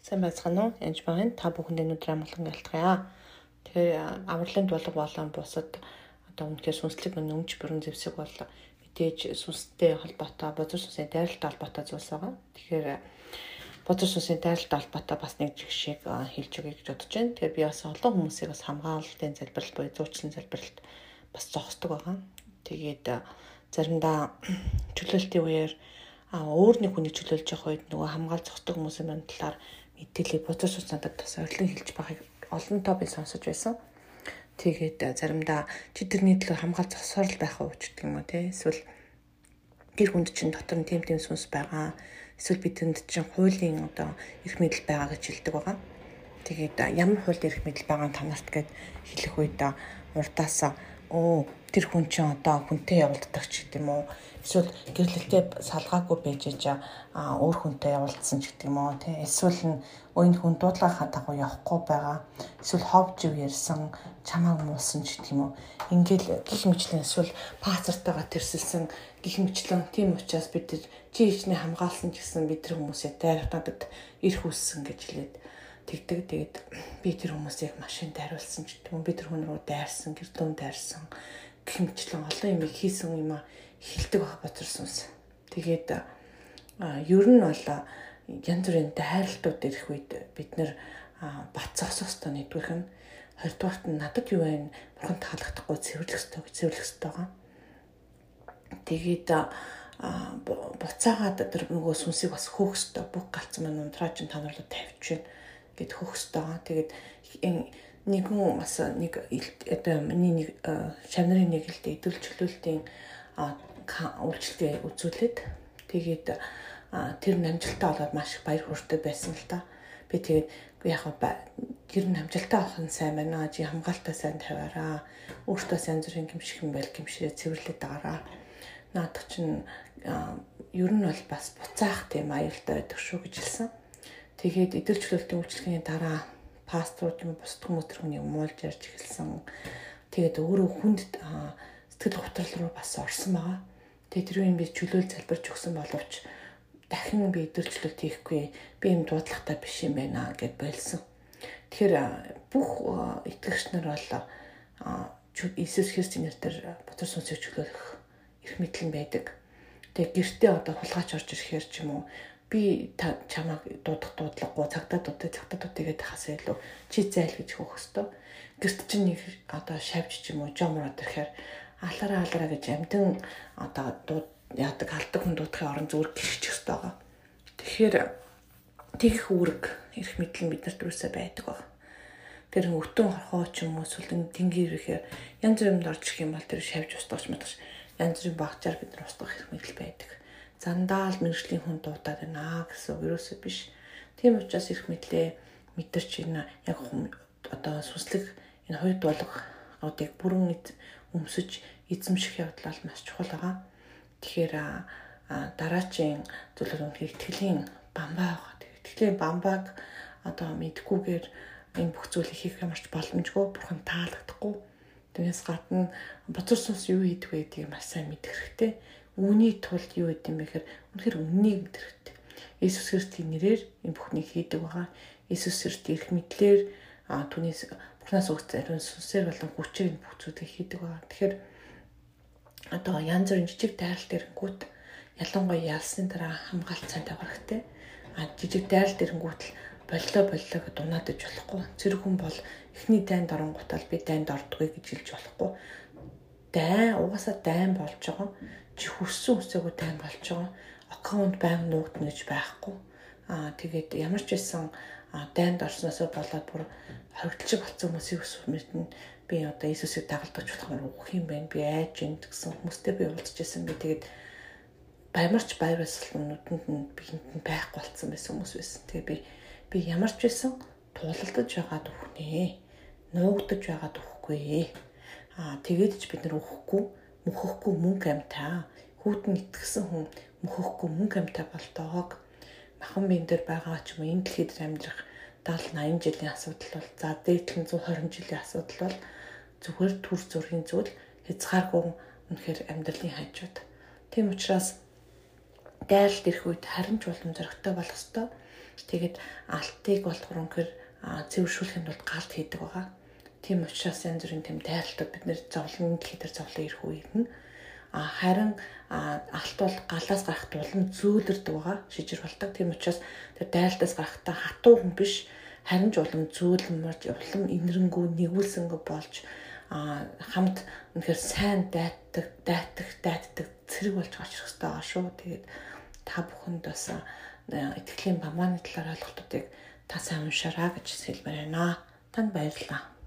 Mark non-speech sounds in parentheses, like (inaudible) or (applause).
Сайн байцгаана уу? Янж байна. Та бүхэндээ өнөөдөр амгалан гэлтгая. Тэгэхээр авралын дулаг болон бусад одоо үнэхээр сүнслэг нөмж бүрэн зэвсэг бол мэдээж сүнстэй холбоотой, бозор сүнсийн дайралтай холбоотой зүйлс байгаа. Тэгэхээр бозор сүнсийн дайралтай холбоотой бас нэг жишээг хэлж өгье гэж бодож байна. Тэгэхээр би бас олон хүмүүсийг бас хамгаалалтын залбиралт буюу зуучлалын залбиралт бас зогсдог байгаа. Тэгээд заримдаа (clears throat) чөлөөлтийн үеэр а өөр нэг хүний чөлөөлж явах үед нөгөө хамгаал зогсдог хүмүүсийн талаар мэдээлэл бодож сууц надад бас ойрлон хэлж байгааг олонтоо би сонсож байсан. Тэгээд заримдаа чи тэрний төлөө хамгаал зогсоор л байх уу гэдэг юм уу те эсвэл тэр хүнд чинь дотор нь тийм тийм сүнс байгаа. Эсвэл бидэнд чинь хуулийн одоо эрх мэдэл байгаа гэж хэлдэг байгаа. Тэгээд ямар хууль эрх мэдэл байгаа танарт гэд хэлэх үед урдаасаа оо тэр хүн чинь одоо хүнтэй явуулдаг ч гэдэг юм уу эсвэл гэрлэлтэй салгаагүй байж аа өөр хүнтэй явуулсан ч гэдэг юм уу тий эсвэл нь өөний хүн дуудлагынхаа дагуу явахгүй байгаа? Эсвэл ховж ив ярьсан чамааг муусан ч гэдэг юм уу ингээл гих мэтлэн эсвэл пацартайгаа тэрсэлсэн гих мэтлэн тийм учраас бид чи ичний хамгаалсан ч гэсэн бид нар хүмүүсээ дайрах надад ирэх үссэн гэж хэлээд тэгдэг. Тэгээд би тэр хүмүүсийг машин дайруулсан ч гэдэг юм. Би тэр хүн рүү дайрсан, гэрдүүн дайрсан гэх мэтлэн олон юм хийсэн юм хилдэг баг боцорсонс. Тэгээд ер нь бол янз бүрийн дайралтууд ирэх үед бид нэр зогсох ёстой нэгдүгээрх нь хоёрдугаарт нь надад юу вэ? Бурхан таалагдахгүй цэвэрлэх ёстой гэж цэвэрлэх ёстой байгаа. Тэгээд буцаагаад тэр нөгөө сүнсийг бас хөөх ёстой. Бүх галцсан маань унтраа чинь танарлуу тавьж байна гэд хөхстой. Тэгээд нэгэн бас нэг одоо миний нэг шавнарын нэг л дээ идэл чөлөөлтийн үйлчлэлээ үзүүлээд тэгээд тэр намжилтаа болоод маш их баяр хөөртэй байсан л та. Би тэгээд яг гэр нь амжилтаа авах нь сайн байна. Жи хамгаалтаа сайн тавиараа. Өөртөө сайн зүрийн гимших юм байл гимширээ цэвэрлээд байгаараа. Наадах чинь ер нь бол бас буцаах тийм аюултай байдаг шүү гэж хэлсэн. Тэгээд идэлчлөлтийн үйлчлэгийн дараа пасторууд юм бусд хүмүүс тэр хүнийг муулж ярьж эхэлсэн. Тэгээд өөрөө хүнд сэтгэл готрол руу бас орсон байгаа. Тэгээд тэр үеийн би чөлөөл залбирч өгсөн боловч дахин би идэлчлөлт хийхгүй би юм дуудлагатай биш юм байна гэд болсон. Тэгэхээр бүх итгэгч нар бол Иесус Христийн нэрээр бодор сүнсийг чөлөөлөх эрх мэдэл нь байдаг. Тэгээ гэртээ одоо хулгайч орж ирэхээр ч юм уу би та чамайг дуудах дуудлагагүй цагтаа дуудаа цагтаа дуудаа гэдэг хасаа илүү чи зайл гэж хөөх хэвээр. Гэрт чинь нэг одоо шавж ч юм уу жомроод ирэхээр алараа алараа гэж амтэн одоо дууд яадаг алдаг хүн дуудахын орон зүгээр гიშчих хэвээр байгаа. Тэгэхээр тэгэх үүрэг эрх мэдэл бид нарт юусаа байдаг баг. Тэр өтөн хорхоо ч юм уу сүлэн тэнгэр ирэхээр янз бүрийн орж ирэх юм бол тэр шавж устгах мэдэж янз бүрийн багчаар бид нар устгах эрх мэдэл байдаг зандаал мэрэгжлийн хүн дуудаад байна гэсэн ерөөсөө биш. Тийм учраас их мэдлээ мэдэрч энэ яг одоо сүнслэг энэ хоёр дуулгуудыг бүрэн өмсөж эзэмших явдал бол маш чухал байгаа. Тэгэхээр дараачийн зөвлөл үнхээр итгэлийн бамбаа байгаа. Итгэлийн бамбааг одоо мэдгүйгээр энэ бүх зүйлийг хийх ямарч боломжгүй бурхан таалагдахгүй. Тэрнээс гадна боцор сүнс юу хийдэг вэ гэдгийг маш сайн мэдэх хэрэгтэй Үүний тулд юу гэдэм бэ гэхээр үнэхээр үннийг мэдэх хэрэгтэй. Иесус Христийн нэрээр энэ бүхнийг хийдэг байгаа. Иесус Христ ирэх мэдлэр а түүнээс Бурханаас өгсөн ариун сүнсээр болон хүчээр энэ бүх зүйлийг хийдэг байгаа. Тэгэхээр одоо янз бүрийн жижиг дайралт эрэнгүүт ялангуяа ялсны дараа тавих хэрэгтэй. А жижиг дайралт эрэнгүүт л боллоо боллоо гэж дунаадаж болохгүй. Цэрэг хүн бол эхний дайнд оронгуудаа би дайнд ордгоё гэж хэлж болохгүй. Дайн угаасаа дайн болж байгаа чи хүссэн хүсээгүй тайм болж байгаа. Аккаунт байнга нуугдна гэж байхгүй. Аа тэгээд ямар ч байсан дайнд орсноосоо болоод бүр хоригдлж болсон хүмүүсийг мэднэ. Би одоо Иесусыг дагалдаж болох юм уу юм байна. Би айж энд гэсэн хүмүүстэй би уулзчихсан би тэгээд баймарч баяр баясгалан нүдэнд нь биенд байхгүй болсон байсан хүмүүс байсан. Тэгээ би би ямар ч байсан туулалдаж байгаа дөхнээ. Нуугдаж байгаа дөхөхгүй. Аа тэгээд ч бид нар өөхгүй мөхөхгүй мөнгө амтаа. Хүүтэн итгэсэн хүн мөхөхгүй мөнгө амтаа болтоог махан биен дээр байгаа ч юм уу энэ дэлхийд амьдрах 70 80 жилийн асуудал бол за дээдлэн 120 жилийн асуудал бол зүгээр төр зургийн зүйл хязгааргүй үнэхээр амьдралын хажууд. Тийм учраас дайралт ирэх үед харин ч болон зөрөгтэй болох ёстой. Тэгээд алтыг болохоор үнэхээр цэвэршүүлэхэд бол галт хийдэг байгаа. Тийм учраас янз бүрийн тэм дайралтууд бид нэр зовлон дэлхийд зовлон ирэх үед нь а харин алт бол галаас гарахт улам зүүлэрдэг байгаа шижир болдог. Тийм учраас тэр дайлтаас гарахтаа хатуу хүн биш харин ч улам зүүлмэрж улам инэрэнгүү нэгүүлсэнгөө болж хамт үнэхээр сайн дайтдаг дайтдаг дайтдаг цэрэг болж гарч ирэх хэрэгтэй шүү. Тэгээд та бүхэнд бас итгэлийн бамааны талаар ойлголтуудыг та сайн уншаарай гэж хэлмээр байна. Танд баярлалаа.